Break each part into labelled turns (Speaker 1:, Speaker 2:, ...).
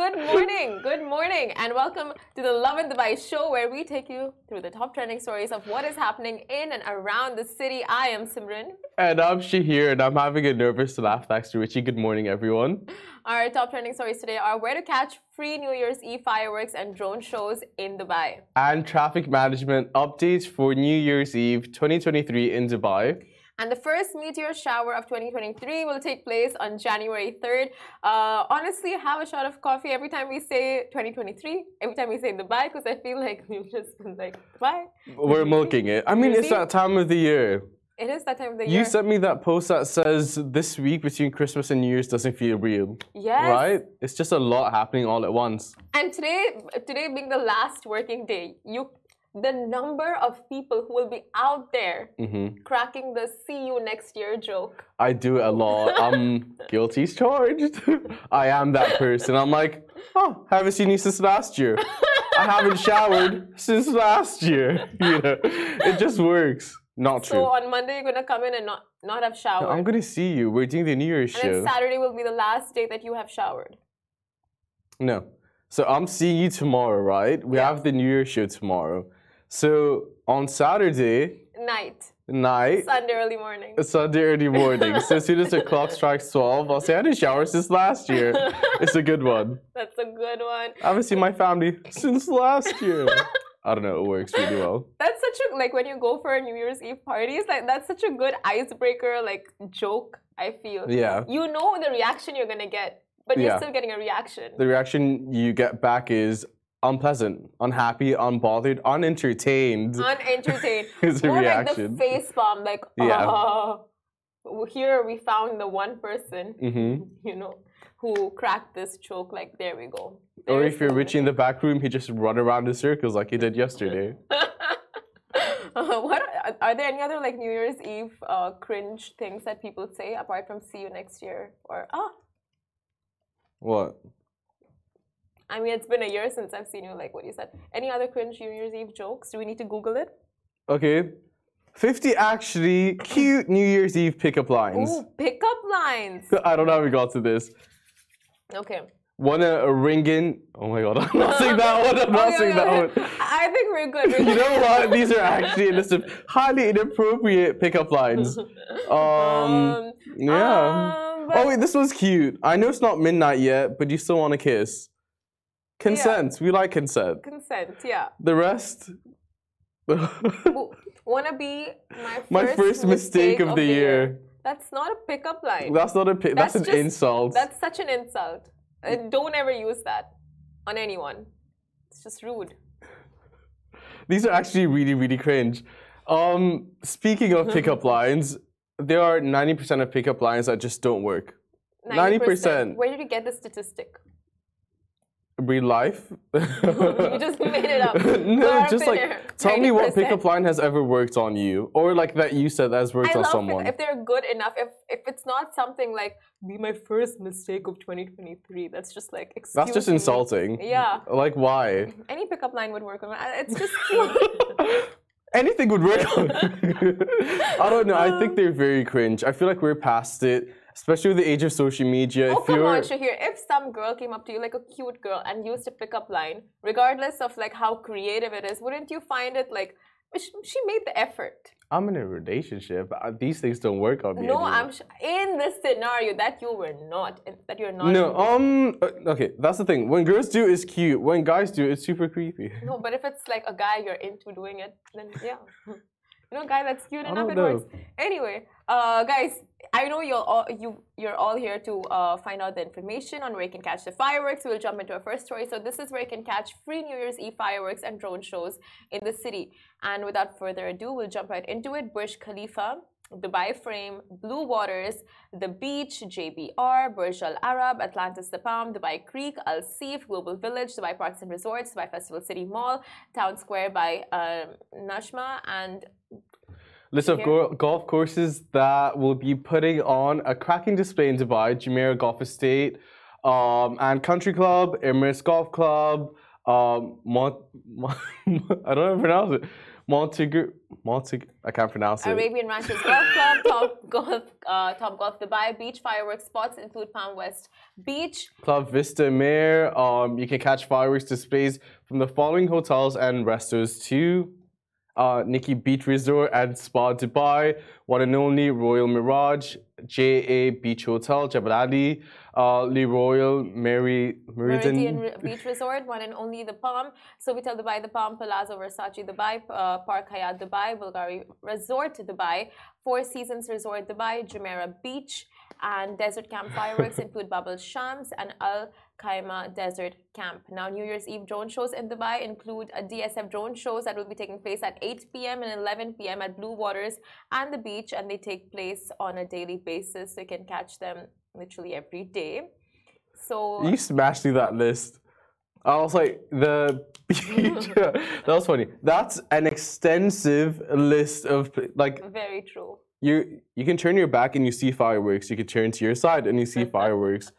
Speaker 1: good morning, good morning, and welcome to the Lovin Dubai show where we take you through the top trending stories of what is happening in and around the city. I am Simran.
Speaker 2: And I'm Shahir, and I'm having a nervous laugh thanks to Richie. Good morning, everyone.
Speaker 1: Our top trending stories today are where to catch free New Year's Eve fireworks and drone shows in Dubai.
Speaker 2: And traffic management updates for New Year's Eve 2023 in Dubai.
Speaker 1: And the first meteor shower of 2023 will take place on January 3rd. Uh, honestly, have a shot of coffee every time we say 2023, every time we say Dubai, because I feel like we've just been like, Dubai.
Speaker 2: We're milking it. I mean, it's that time of the year.
Speaker 1: It is that time of the year.
Speaker 2: You sent me that post that says this week between Christmas and New Year's doesn't feel real.
Speaker 1: Yes.
Speaker 2: Right? It's just a lot happening all at once.
Speaker 1: And today, today being the last working day, you the number of people who will be out there
Speaker 2: hmm
Speaker 1: cracking the "see you next year" joke.
Speaker 2: I do it a lot. I'm guilty as charged. I am that person. I'm like, oh, haven't seen you since last year. I haven't showered since last year. You know, it just works. Not
Speaker 1: So
Speaker 2: true.
Speaker 1: on Monday, you're gonna come in and not not have showered.
Speaker 2: I'm gonna see you. We're doing the New Year's
Speaker 1: and
Speaker 2: show.
Speaker 1: then Saturday will be the last day that you have showered.
Speaker 2: No. So I'm seeing you tomorrow, right? We
Speaker 1: Yeah.
Speaker 2: have the New Year's show tomorrow. So on Saturday
Speaker 1: Night,
Speaker 2: night,
Speaker 1: Sunday early morning.
Speaker 2: Sunday early morning. so as soon as the clock strikes 12, I'll say I didn't shower since last year. It's a good one.
Speaker 1: That's a good one.
Speaker 2: I haven't seen my family since last year. I don't know, it works really well.
Speaker 1: That's such a like when you go for a New Year's Eve party, it's like that's such a good icebreaker, like joke. I feel.
Speaker 2: Yeah.
Speaker 1: You know the reaction you're gonna get, but you're still getting a reaction.
Speaker 2: The reaction you get back is unpleasant, unhappy, unbothered, unentertained.
Speaker 1: Unentertained.
Speaker 2: is the
Speaker 1: More
Speaker 2: reaction.
Speaker 1: like the face palm, like
Speaker 2: Yeah.
Speaker 1: oh. Here we found the one person,
Speaker 2: hmm
Speaker 1: you know, who cracked this joke. Like there we go.
Speaker 2: Or if you're Richie in the back room, he just run around in circles like he did yesterday.
Speaker 1: what are, are there any other like New Year's Eve uh, cringe things that people say apart from "see you next year" or "ah"?
Speaker 2: What?
Speaker 1: I mean, it's been a year since I've seen you. Like what you said. Any other cringe New Year's Eve jokes? Do we need to Google it?
Speaker 2: Okay. 50 actually cute New Year's Eve pickup lines.
Speaker 1: Ooh, pickup lines.
Speaker 2: I don't know how we got to this.
Speaker 1: Okay.
Speaker 2: One a, a ringing. Oh my god, I'm not saying that one. I'm not
Speaker 1: Okay,
Speaker 2: saying
Speaker 1: okay,
Speaker 2: that one.
Speaker 1: I think we're good. We're
Speaker 2: You know what? These are actually a list of highly inappropriate pickup lines. Um, yeah.
Speaker 1: um,
Speaker 2: oh wait, this one's cute. I know it's not midnight yet, but you still want to kiss. Consent. We like consent.
Speaker 1: consent. Yeah.
Speaker 2: The rest.
Speaker 1: Wanna be my first,
Speaker 2: My first mistake of the year.
Speaker 1: That's not a pickup line.
Speaker 2: That's not a. That's,
Speaker 1: That's
Speaker 2: an
Speaker 1: just-
Speaker 2: insult.
Speaker 1: That's such an insult. Uh, don't ever use that on anyone. It's just rude.
Speaker 2: These are actually really, really cringe. Um, speaking of pickup lines, there are 90% of pickup lines that just don't work. 90%.
Speaker 1: Where did you get the statistic?
Speaker 2: Real life.
Speaker 1: you just made it up.
Speaker 2: no, just like tell me what pickup line has ever worked on you, or like that you said has worked
Speaker 1: I
Speaker 2: on someone.
Speaker 1: if they're good enough. If if it's not something like be my first mistake of 2023, that's just like excuse
Speaker 2: That's just
Speaker 1: me.
Speaker 2: insulting.
Speaker 1: Yeah.
Speaker 2: Like why?
Speaker 1: Any pickup line would work on. It's just cute.
Speaker 2: Anything would work. on I don't know. I think um, they're very cringe. I feel like we're past it, especially with the age of social media.
Speaker 1: oh
Speaker 2: if
Speaker 1: come
Speaker 2: you're
Speaker 1: on, Shahir. If some girl came up to you like a cute girl and used a pickup line, regardless of like how creative it is, wouldn't you find it like she made the effort?
Speaker 2: I'm in a relationship. These things don't work on me.
Speaker 1: No,
Speaker 2: anymore.
Speaker 1: I'm sh- in this scenario that you were not, that you're not.
Speaker 2: No, um, uh, okay, that's the thing. When girls do, it's cute. When guys do, it's super creepy.
Speaker 1: No, but if it's like a guy you're into doing it, then yeah. You know, guy that's cute enough, it works. Anyway, uh, guys, I know you're all you you're all here to uh, find out the information on where you can catch the fireworks. We'll jump into our first story. So this is where you can catch free New Year's Eve fireworks and drone shows in the city. And without further ado, we'll jump right into it. Burj Khalifa. Dubai Frame, Blue Waters, The Beach, JBR, Burj Al Arab, Atlantis The Palm, Dubai Creek, Al Seef, Global Village, Dubai Parks and Resorts, Dubai Festival City Mall, Town Square by uh, Nshama, and
Speaker 2: List of go- golf courses that will be putting on a cracking display in Dubai, Jumeirah Golf Estate, um, and Country Club, Emirates Golf Club, um, Mont- I don't know how to pronounce it, Montague, Montague, I can't pronounce it.
Speaker 1: Arabian Ranches Golf Club, Top Golf, uh, Top Golf Dubai beach fireworks spots include Palm West Beach.
Speaker 2: Club Vista Mare. Um, you can catch fireworks displays from the following hotels and restos too. Uh, Nikki Beach Resort and Spa Dubai, one and only Royal Mirage, JA Beach Hotel, Jebel Ali, uh, Le Royal Mary
Speaker 1: Meridian
Speaker 2: Meridian.
Speaker 1: Beach Resort, one and only The Palm, Sofitel Dubai, The Palm, Palazzo Versace Dubai, uh, Park Hyatt Dubai, Bulgari Resort Dubai, Four Seasons Resort Dubai, Jumeirah Beach, and Desert Camp fireworks include Bab Al Shams and Al Kaima Desert Camp. Now, New Year's Eve drone shows in Dubai include a DSF drone shows that will be taking place at 8 p.m. and 11 p.m. at Blue Waters and the beach, and they take place on a daily basis, so you can catch them literally every day. So
Speaker 2: You smashed through that list. I was like, the beach. that was funny. That's an extensive list of like
Speaker 1: very true.
Speaker 2: You. You can turn your back and you see fireworks. You can turn to your side and you see fireworks.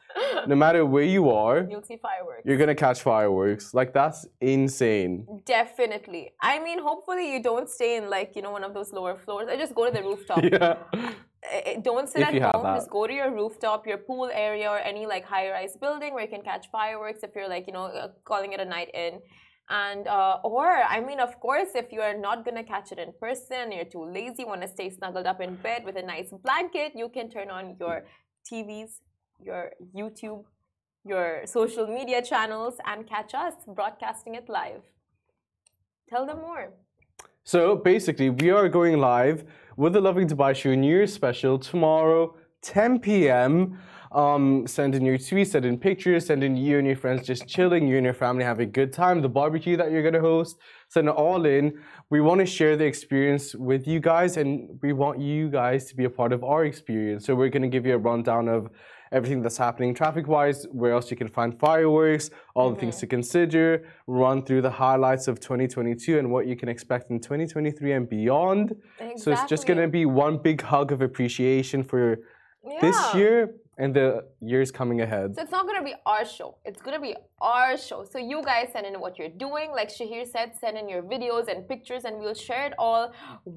Speaker 2: No matter where you are,
Speaker 1: You'll see fireworks.
Speaker 2: you're gonna catch fireworks. Like that's insane.
Speaker 1: Definitely. I mean, hopefully you don't stay in like you know one of those lower floors. I just go to the rooftop.
Speaker 2: Yeah.
Speaker 1: Eh, eh, Don't sit
Speaker 2: If
Speaker 1: at
Speaker 2: you
Speaker 1: home. Just go to your rooftop, your pool area, or any like high-rise building where you can catch fireworks. If you're like you know uh, calling it a night in, and uh, or I mean, of course, if you are not gonna catch it in person, you're too lazy, want to stay snuggled up in bed with a nice blanket, you can turn on your TVs, your YouTube, your social media channels, and catch us broadcasting it live. Tell them more.
Speaker 2: So basically, we are going live with the Lovin Dubai Show New Year's special tomorrow, 10 p.m. Um, send in your tweets, send in pictures, send in you and your friends just chilling, you and your family having a good time, the barbecue that you're gonna host, send it all in. We want to share the experience with you guys, and we want you guys to be a part of our experience. So we're gonna give you a rundown of everything that's happening traffic wise, where else you can find fireworks, all the things to consider, run through the highlights of 2022 and what you can expect in 2023 and beyond. Exactly. So it's just going to be one big hug of appreciation for this
Speaker 1: Yeah.
Speaker 2: year and the years coming ahead.
Speaker 1: So it's not gonna be our show. It's gonna be our show. So you guys send in what you're doing. Like Shahir said, send in your videos and pictures, and we'll share it all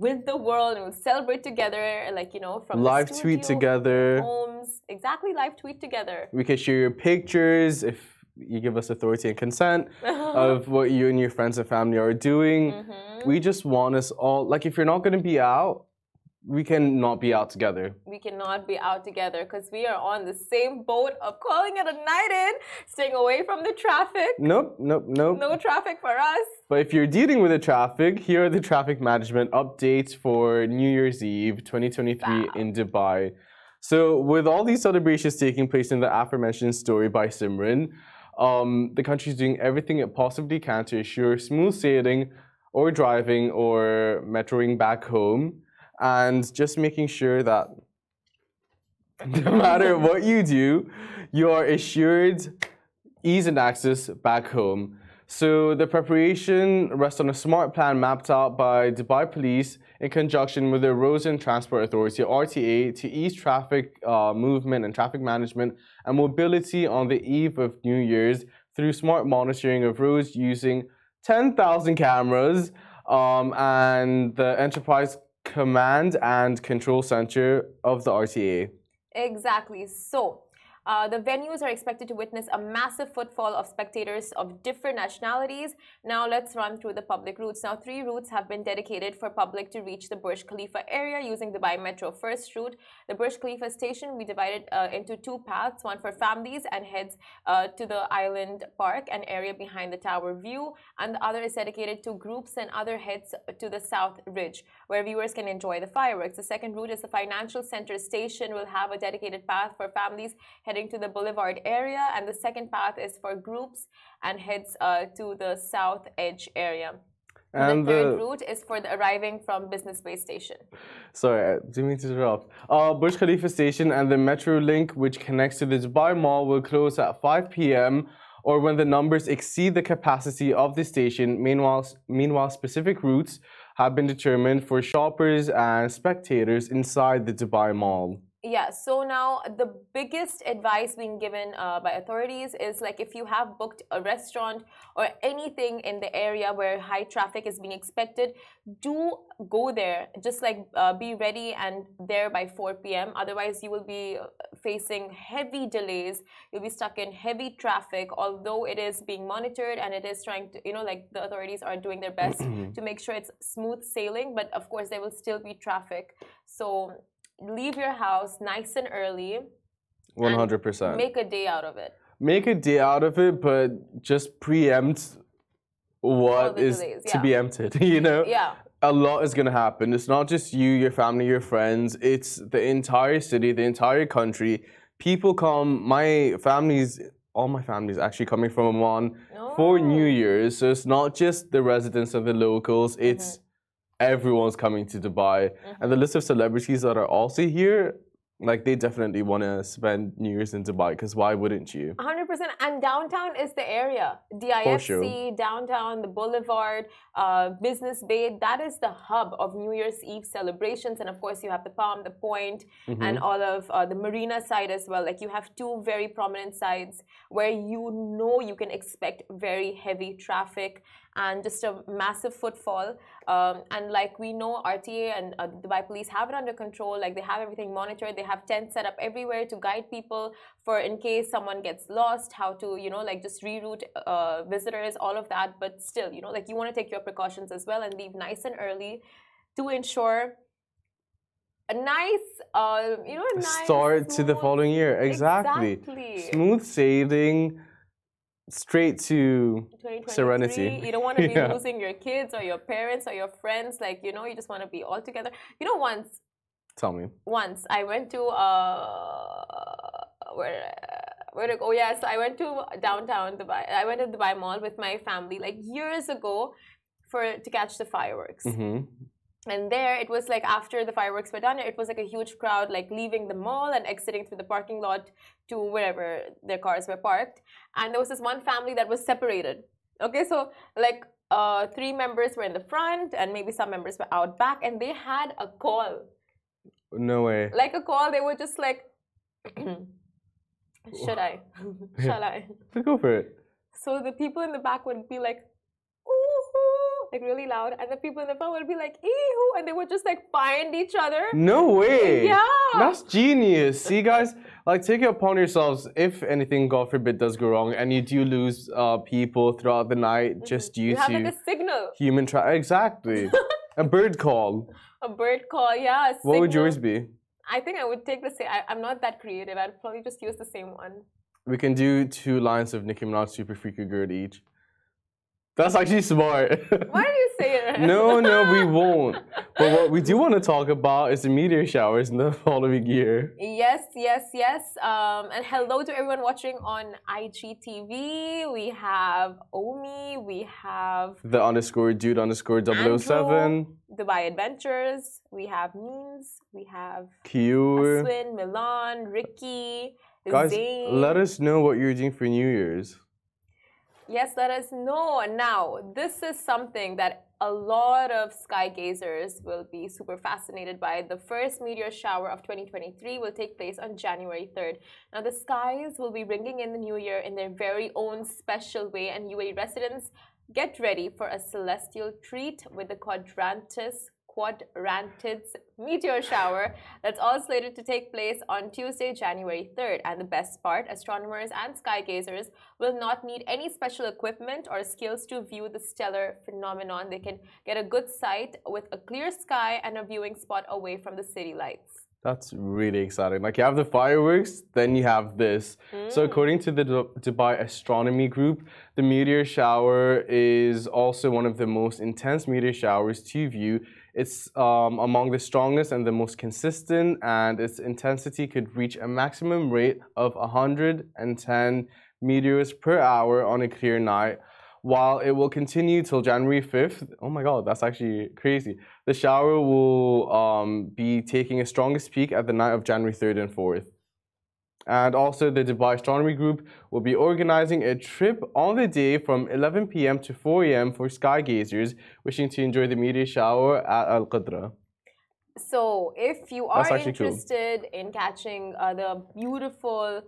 Speaker 1: with the world, and we'll celebrate together. Like you know, from
Speaker 2: Live tweet together.
Speaker 1: homes. Exactly, live tweet together.
Speaker 2: We can share your pictures if you give us authority and consent of what you and your friends and family are doing.
Speaker 1: Mm-hmm.
Speaker 2: We just want us all, like, if you're not going to be out, we cannot be out together.
Speaker 1: We cannot be out together because we are on the same boat of calling it a night in, staying away from the traffic.
Speaker 2: Nope, nope, nope.
Speaker 1: No traffic for us.
Speaker 2: But if you're dealing with the traffic, here are the traffic management updates for New Year's Eve 2023
Speaker 1: Wow.
Speaker 2: in Dubai. So, with all these celebrations taking place in the aforementioned story by Simran, um, the country is doing everything it possibly can to ensure smooth sailing or driving or metroing back home and just making sure that no matter what you do, you are assured ease and access back home. So the preparation rests on a smart plan mapped out by Dubai Police in conjunction with the Roads and Transport Authority (RTA) to ease traffic uh, movement and traffic management and mobility on the eve of New Year's through smart monitoring of roads using 10,000 cameras um, and the Enterprise Command and Control Center of the RTA.
Speaker 1: Exactly. So, uh, the venues are expected to witness a massive footfall of spectators of different nationalities. Now, let's run through the public routes. Now, three routes have been dedicated for public to reach the Burj Khalifa area using the Dubai Metro First route. The Burj Khalifa station we divided uh, into two paths, one for families and heads uh, to the island park, and area behind the tower view, and the other is dedicated to groups and other heads to the South Ridge, where viewers can enjoy the fireworks. The second route is the financial center station will have a dedicated path for families heading to the boulevard area, and the second path is for groups and heads uh, to the South Edge area.
Speaker 2: And
Speaker 1: the third
Speaker 2: the-
Speaker 1: route is for the arriving from Business Bay Station.
Speaker 2: Sorry, I didn't mean to interrupt. Uh, Burj Khalifa Station and the Metro Link, which connects to the Dubai Mall, will close at 5 p.m. or when the numbers exceed the capacity of the station. Meanwhile, meanwhile, specific routes have been determined for shoppers and spectators inside the Dubai Mall.
Speaker 1: Yeah, so now the biggest advice being given uh, by authorities is like if you have booked a restaurant or anything in the area where high traffic is being expected, do go there. Just like uh, be ready and there by 4 p.m. Otherwise, you will be uh, facing heavy delays. You'll be stuck in heavy traffic, although it is being monitored and it is trying to, you know, like the authorities are doing their best to make sure it's smooth sailing. But of course, there will still be traffic. So leave your house nice and early.
Speaker 2: One hundred percent.
Speaker 1: Make a day out of it.
Speaker 2: Make a day out of it, but just preempt what
Speaker 1: is
Speaker 2: is
Speaker 1: delays,
Speaker 2: to be empted. You know,
Speaker 1: Yeah.
Speaker 2: a lot is gonna happen. It's not just you, your family, your friends. It's the entire city, the entire country. People come. My family's, all my family's actually coming from Oman for oh. New
Speaker 1: Oh.
Speaker 2: Year's. So it's not just the residents of the locals. It's mm-hmm. Everyone's coming to Dubai, and the list of celebrities that are also here. Like they definitely want to spend New Year's in Dubai because why wouldn't you?
Speaker 1: 100% and downtown is the area. DIFC
Speaker 2: sure.
Speaker 1: downtown the boulevard uh, business bay that is the hub of New Year's Eve celebrations. And of course you have the Palm the Point and all of uh, the marina side as well. Like you have two very prominent sides where you know you can expect very heavy traffic and just a massive footfall. Um, and like we know RTA and uh, Dubai police have it under control. Like they have everything monitored. They have tents set up everywhere to guide people for in case someone gets lost how to you know like just reroute uh, visitors all of that. But still you know like you want to take your precautions as well and leave nice and early to ensure a nice uh, you know a nice
Speaker 2: Start to the following year. Exactly.
Speaker 1: exactly.
Speaker 2: Smooth sailing, straight to Serenity.
Speaker 1: You don't want to be
Speaker 2: Yeah.
Speaker 1: losing your kids or your parents or your friends. Like, you know, you just want to be all together. You know, once,
Speaker 2: tell me.
Speaker 1: once I went to, uh, where, where to go? Oh, yes, I went to downtown Dubai. I went to Dubai Mall with my family like years ago for to catch the fireworks.
Speaker 2: hmm
Speaker 1: And there it was like after the fireworks were done, it was like a huge crowd like leaving the mall and exiting through the parking lot to wherever their cars were parked. And there was this one family that was separated. Okay, so like uh, three members were in the front and maybe some members were out back, and they had a call.
Speaker 2: No way.
Speaker 1: Like a call, they were just like, Should I? Shall I?
Speaker 2: Go for it.
Speaker 1: So the people in the back would be like, ooh, hoo," like really loud, and the people in the front would be like, ee and they would just like find each other.
Speaker 2: No way.
Speaker 1: Yeah.
Speaker 2: That's genius. See, guys, like take it upon yourselves. If anything, God forbid, does go wrong, and you do lose uh, people throughout the night just
Speaker 1: Mm-hmm. You
Speaker 2: due
Speaker 1: have
Speaker 2: to
Speaker 1: like a signal,
Speaker 2: human tra- exactly a bird call.
Speaker 1: a bird call, yeah.
Speaker 2: What would yours be?
Speaker 1: I think I would take the same. I- I'm not that creative. I'd probably just use the same one.
Speaker 2: We can do two lines of Nicki Minaj Super Freaky Girl each. That's actually smart.
Speaker 1: Why do you say it?
Speaker 2: no, no, we won't. But what we do want to talk about is the meteor showers in the following year.
Speaker 1: Yes, yes, yes. Um, and hello to everyone watching on IGTV. We have Omi. We have
Speaker 2: The underscore dude underscore 007.
Speaker 1: Andrew. Dubai Adventures. We have Means. We have
Speaker 2: Kiur.
Speaker 1: Aswin, Milan, Ricky,
Speaker 2: Guys,
Speaker 1: Zayn.
Speaker 2: let us know what you're doing for New Year's.
Speaker 1: Yes, let us know. Now, this is something that a lot of sky gazers will be super fascinated by. The first meteor shower of 2023 will take place on January 3rd. Now, the skies will be bringing in the new year in their very own special way, and UAE residents get ready for a celestial treat with the Quadrantis Quadrantids meteor shower that's all slated to take place on Tuesday, January 3rd. And the best part, astronomers and sky gazers will not need any special equipment or skills to view the stellar phenomenon. They can get a good sight with a clear sky and a viewing spot away from the city lights.
Speaker 2: That's really exciting. Like you have the fireworks, then you have this. So hmm. according to the Du- Dubai Astronomy Group, the meteor shower is also one of the most intense meteor showers to view. It's um, among the strongest and the most consistent, and its intensity could reach a maximum rate of 110 meteors per hour on a clear night. While it will continue till January 5th, oh my god, that's actually crazy. The shower will um, be taking a strongest peak at the night of January 3rd and 4th. And also, the Dubai Astronomy Group will be organizing a trip on the day from 11 p.m. to 4 a.m. for sky gazers wishing to enjoy the meteor shower at Al Qudra.
Speaker 1: So, if you are
Speaker 2: actually cool.
Speaker 1: interested in catching uh, the beautiful,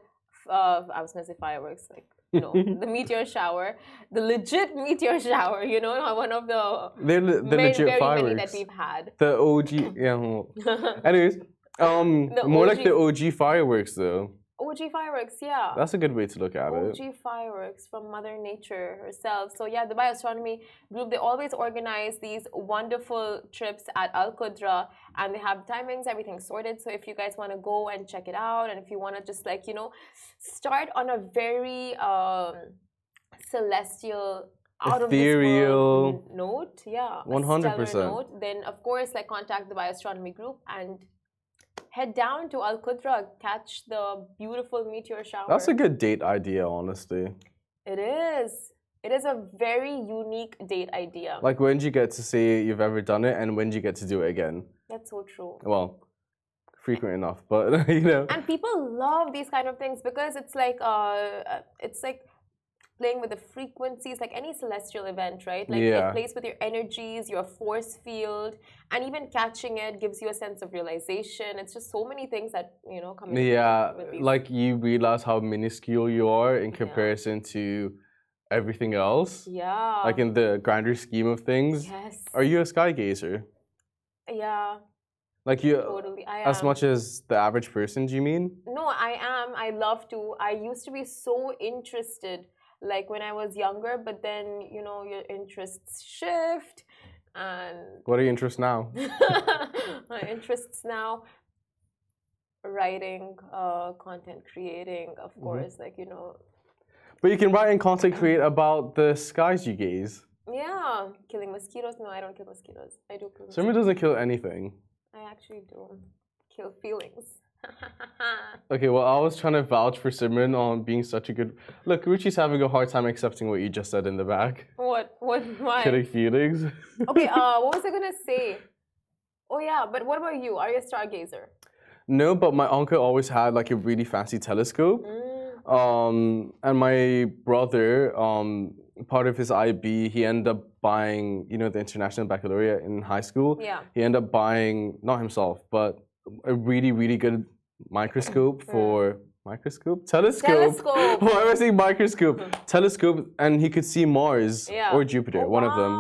Speaker 1: uh, I was gonna say fireworks, like you know, the meteor shower, the legit meteor shower. You know, one of the
Speaker 2: They're le- the
Speaker 1: very,
Speaker 2: legit
Speaker 1: very many that we've had.
Speaker 2: The OG, yeah. Anyways, um,
Speaker 1: The
Speaker 2: more like the OG fireworks though.
Speaker 1: OG fireworks, yeah.
Speaker 2: That's a good way to look at it.
Speaker 1: OG fireworks from Mother Nature herself. So yeah, the Dubai Astronomy group they always organize these wonderful trips at Al Qudra, and they have timings, everything sorted. So if you guys want to go and check it out, and if you want to just like you know, start on a very um, celestial. Out of this
Speaker 2: Ethereal.
Speaker 1: world note, yeah,
Speaker 2: 100%.
Speaker 1: stellar note. Then of course, like contact the Dubai Astronomy group and head down to Al Qudra, catch the beautiful meteor shower.
Speaker 2: That's a good date idea, honestly.
Speaker 1: It is. It is a very unique date idea.
Speaker 2: Like, when do you get to see you've ever done it, and when do you get to do it again?
Speaker 1: That's so true.
Speaker 2: Well, frequent enough, but you know.
Speaker 1: And people love these kind of things because it's like uh, it's like playing with the frequencies, like any celestial event, right? Like
Speaker 2: Yeah.
Speaker 1: it plays with your energies, your force field, and even catching it gives you a sense of realization. It's just so many things that you know come.
Speaker 2: Yeah, like you realize how minuscule you are in comparison to everything else.
Speaker 1: yeah.
Speaker 2: Like in the grander scheme of things.
Speaker 1: yes.
Speaker 2: Are you a sky gazer?
Speaker 1: Yeah.
Speaker 2: Like you,
Speaker 1: Totally. I
Speaker 2: as much as the average person? Do you mean?
Speaker 1: No, I am. I love to. I used to be so interested, like when I was younger, but then, you know, your interests shift. And
Speaker 2: What are your interests now?
Speaker 1: my interests now writing, uh, content creating, of
Speaker 2: Mm-hmm.
Speaker 1: course, like, you know,
Speaker 2: But you can write and content create about the skies you gaze.
Speaker 1: yeah, killing mosquitoes. No, I don't kill mosquitoes. I do kill
Speaker 2: Simran doesn't kill anything.
Speaker 1: I actually do kill feelings.
Speaker 2: Okay, well, I was trying to vouch for Simran on being such a good. Look, Ruchi's having a hard time accepting what you just said in the back.
Speaker 1: what? What? Why?
Speaker 2: Killing feelings.
Speaker 1: okay, uh, what was I gonna say? Oh yeah, but what about you? Are you a stargazer?
Speaker 2: no, but my uncle always had like a really fancy telescope.
Speaker 1: Mm.
Speaker 2: Um, and my brother, um, part of his IB, he ended up buying, you know, the International Baccalaureate in high school.
Speaker 1: Yeah.
Speaker 2: He ended up buying, not himself, but a really, really good microscope for microscope telescope.
Speaker 1: Telescope.
Speaker 2: Why am I saying microscope? telescope, and he could see Mars
Speaker 1: Yeah.
Speaker 2: or Jupiter,
Speaker 1: Oh,
Speaker 2: one of them.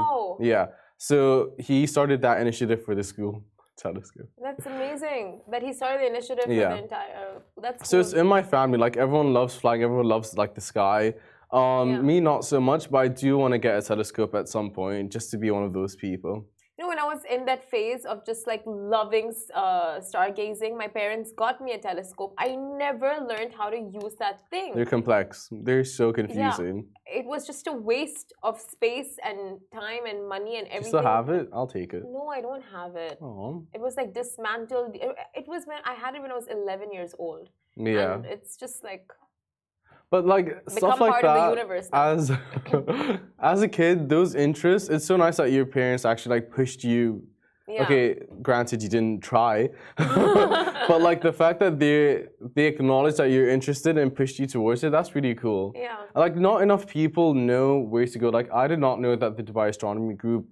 Speaker 2: Yeah. So he started that initiative for the school telescope.
Speaker 1: That's amazing that he started the initiative for
Speaker 2: Yeah.
Speaker 1: the entire. Uh, that's
Speaker 2: So it's in my family. Like everyone loves flying. Everyone loves like the sky. Um,
Speaker 1: Yeah.
Speaker 2: Me not so much, but I do want to get a telescope at some point, just to be one of those people.
Speaker 1: You know, when I was in that phase of just like loving uh, stargazing, my parents got me a telescope. I never learned how to use that thing.
Speaker 2: They're complex. They're so confusing.
Speaker 1: it was just a waste of space and time and money and
Speaker 2: Do you
Speaker 1: everything.
Speaker 2: still have it? I'll take it.
Speaker 1: No, I don't have it.
Speaker 2: Oh,
Speaker 1: It was like dismantled. It, it was when I had it when I was 11 years old.
Speaker 2: yeah.
Speaker 1: And it's just like
Speaker 2: But like
Speaker 1: become
Speaker 2: stuff like
Speaker 1: part of the
Speaker 2: that.
Speaker 1: universe now.
Speaker 2: As as a kid, those interests. It's so nice that your parents actually like pushed you
Speaker 1: yeah.
Speaker 2: Okay, granted you didn't try, but like the fact that they they acknowledge that you're interested and pushed you towards it, that's really cool.
Speaker 1: Yeah.
Speaker 2: Like not enough people know where to go. Like I did not know that the Dubai Astronomy Group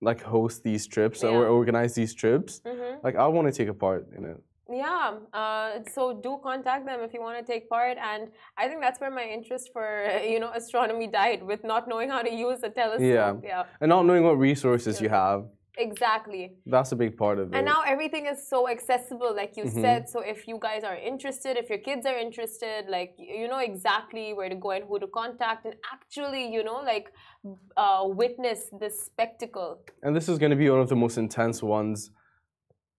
Speaker 2: like hosts these trips or
Speaker 1: Yeah.
Speaker 2: organize these trips.
Speaker 1: hmm
Speaker 2: Like I want to take a part in it.
Speaker 1: Yeah. Uh, so do contact them if you want to take part. And I think that's where my interest for you know astronomy died with not knowing how to use a telescope.
Speaker 2: Yeah.
Speaker 1: Yeah.
Speaker 2: And not knowing what resources you have,
Speaker 1: Exactly.
Speaker 2: that's a big part of it.
Speaker 1: And now everything is so accessible, like you
Speaker 2: Mhm.
Speaker 1: said. So if you guys are interested, if your kids are interested, like you know exactly where to go and who to contact, and actually, you know, like uh, witness this spectacle.
Speaker 2: and this is going to be one of the most intense ones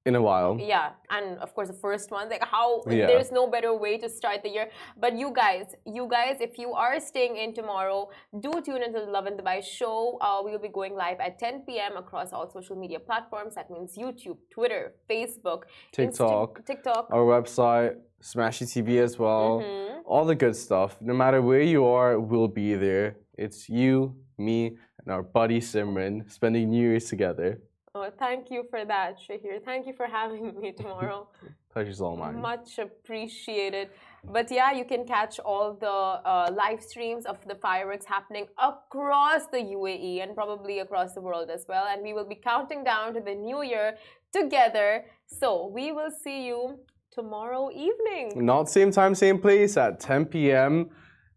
Speaker 2: in a while.
Speaker 1: Yeah, and of course the first one, like how
Speaker 2: Yeah.
Speaker 1: there's no better way to start the year. But you guys, you guys, if you are staying in tomorrow, do tune into the Lovin Dubai show. Uh, we will be going live at 10 p.m. across all social media platforms. That means YouTube, Twitter, Facebook, Insta-
Speaker 2: TikTok,
Speaker 1: TikTok.
Speaker 2: our website, Smashi TV as well.
Speaker 1: Mhm.
Speaker 2: All the good stuff. No matter where you are, we'll be there. It's you, me, and our buddy Simran spending New Year's together.
Speaker 1: Oh, thank you for that, Shahir. Thank you for having me tomorrow.
Speaker 2: Pleasure's all mine.
Speaker 1: Much appreciated. But yeah, you can catch all the uh, live streams of the fireworks happening across the UAE and probably across the world as well. And we will be counting down to the new year together. So we will see you tomorrow evening.
Speaker 2: Not same time, same place at 10 p.m.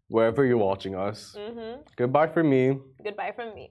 Speaker 2: wherever you're watching us.
Speaker 1: hmm
Speaker 2: Goodbye from me.
Speaker 1: Goodbye from me.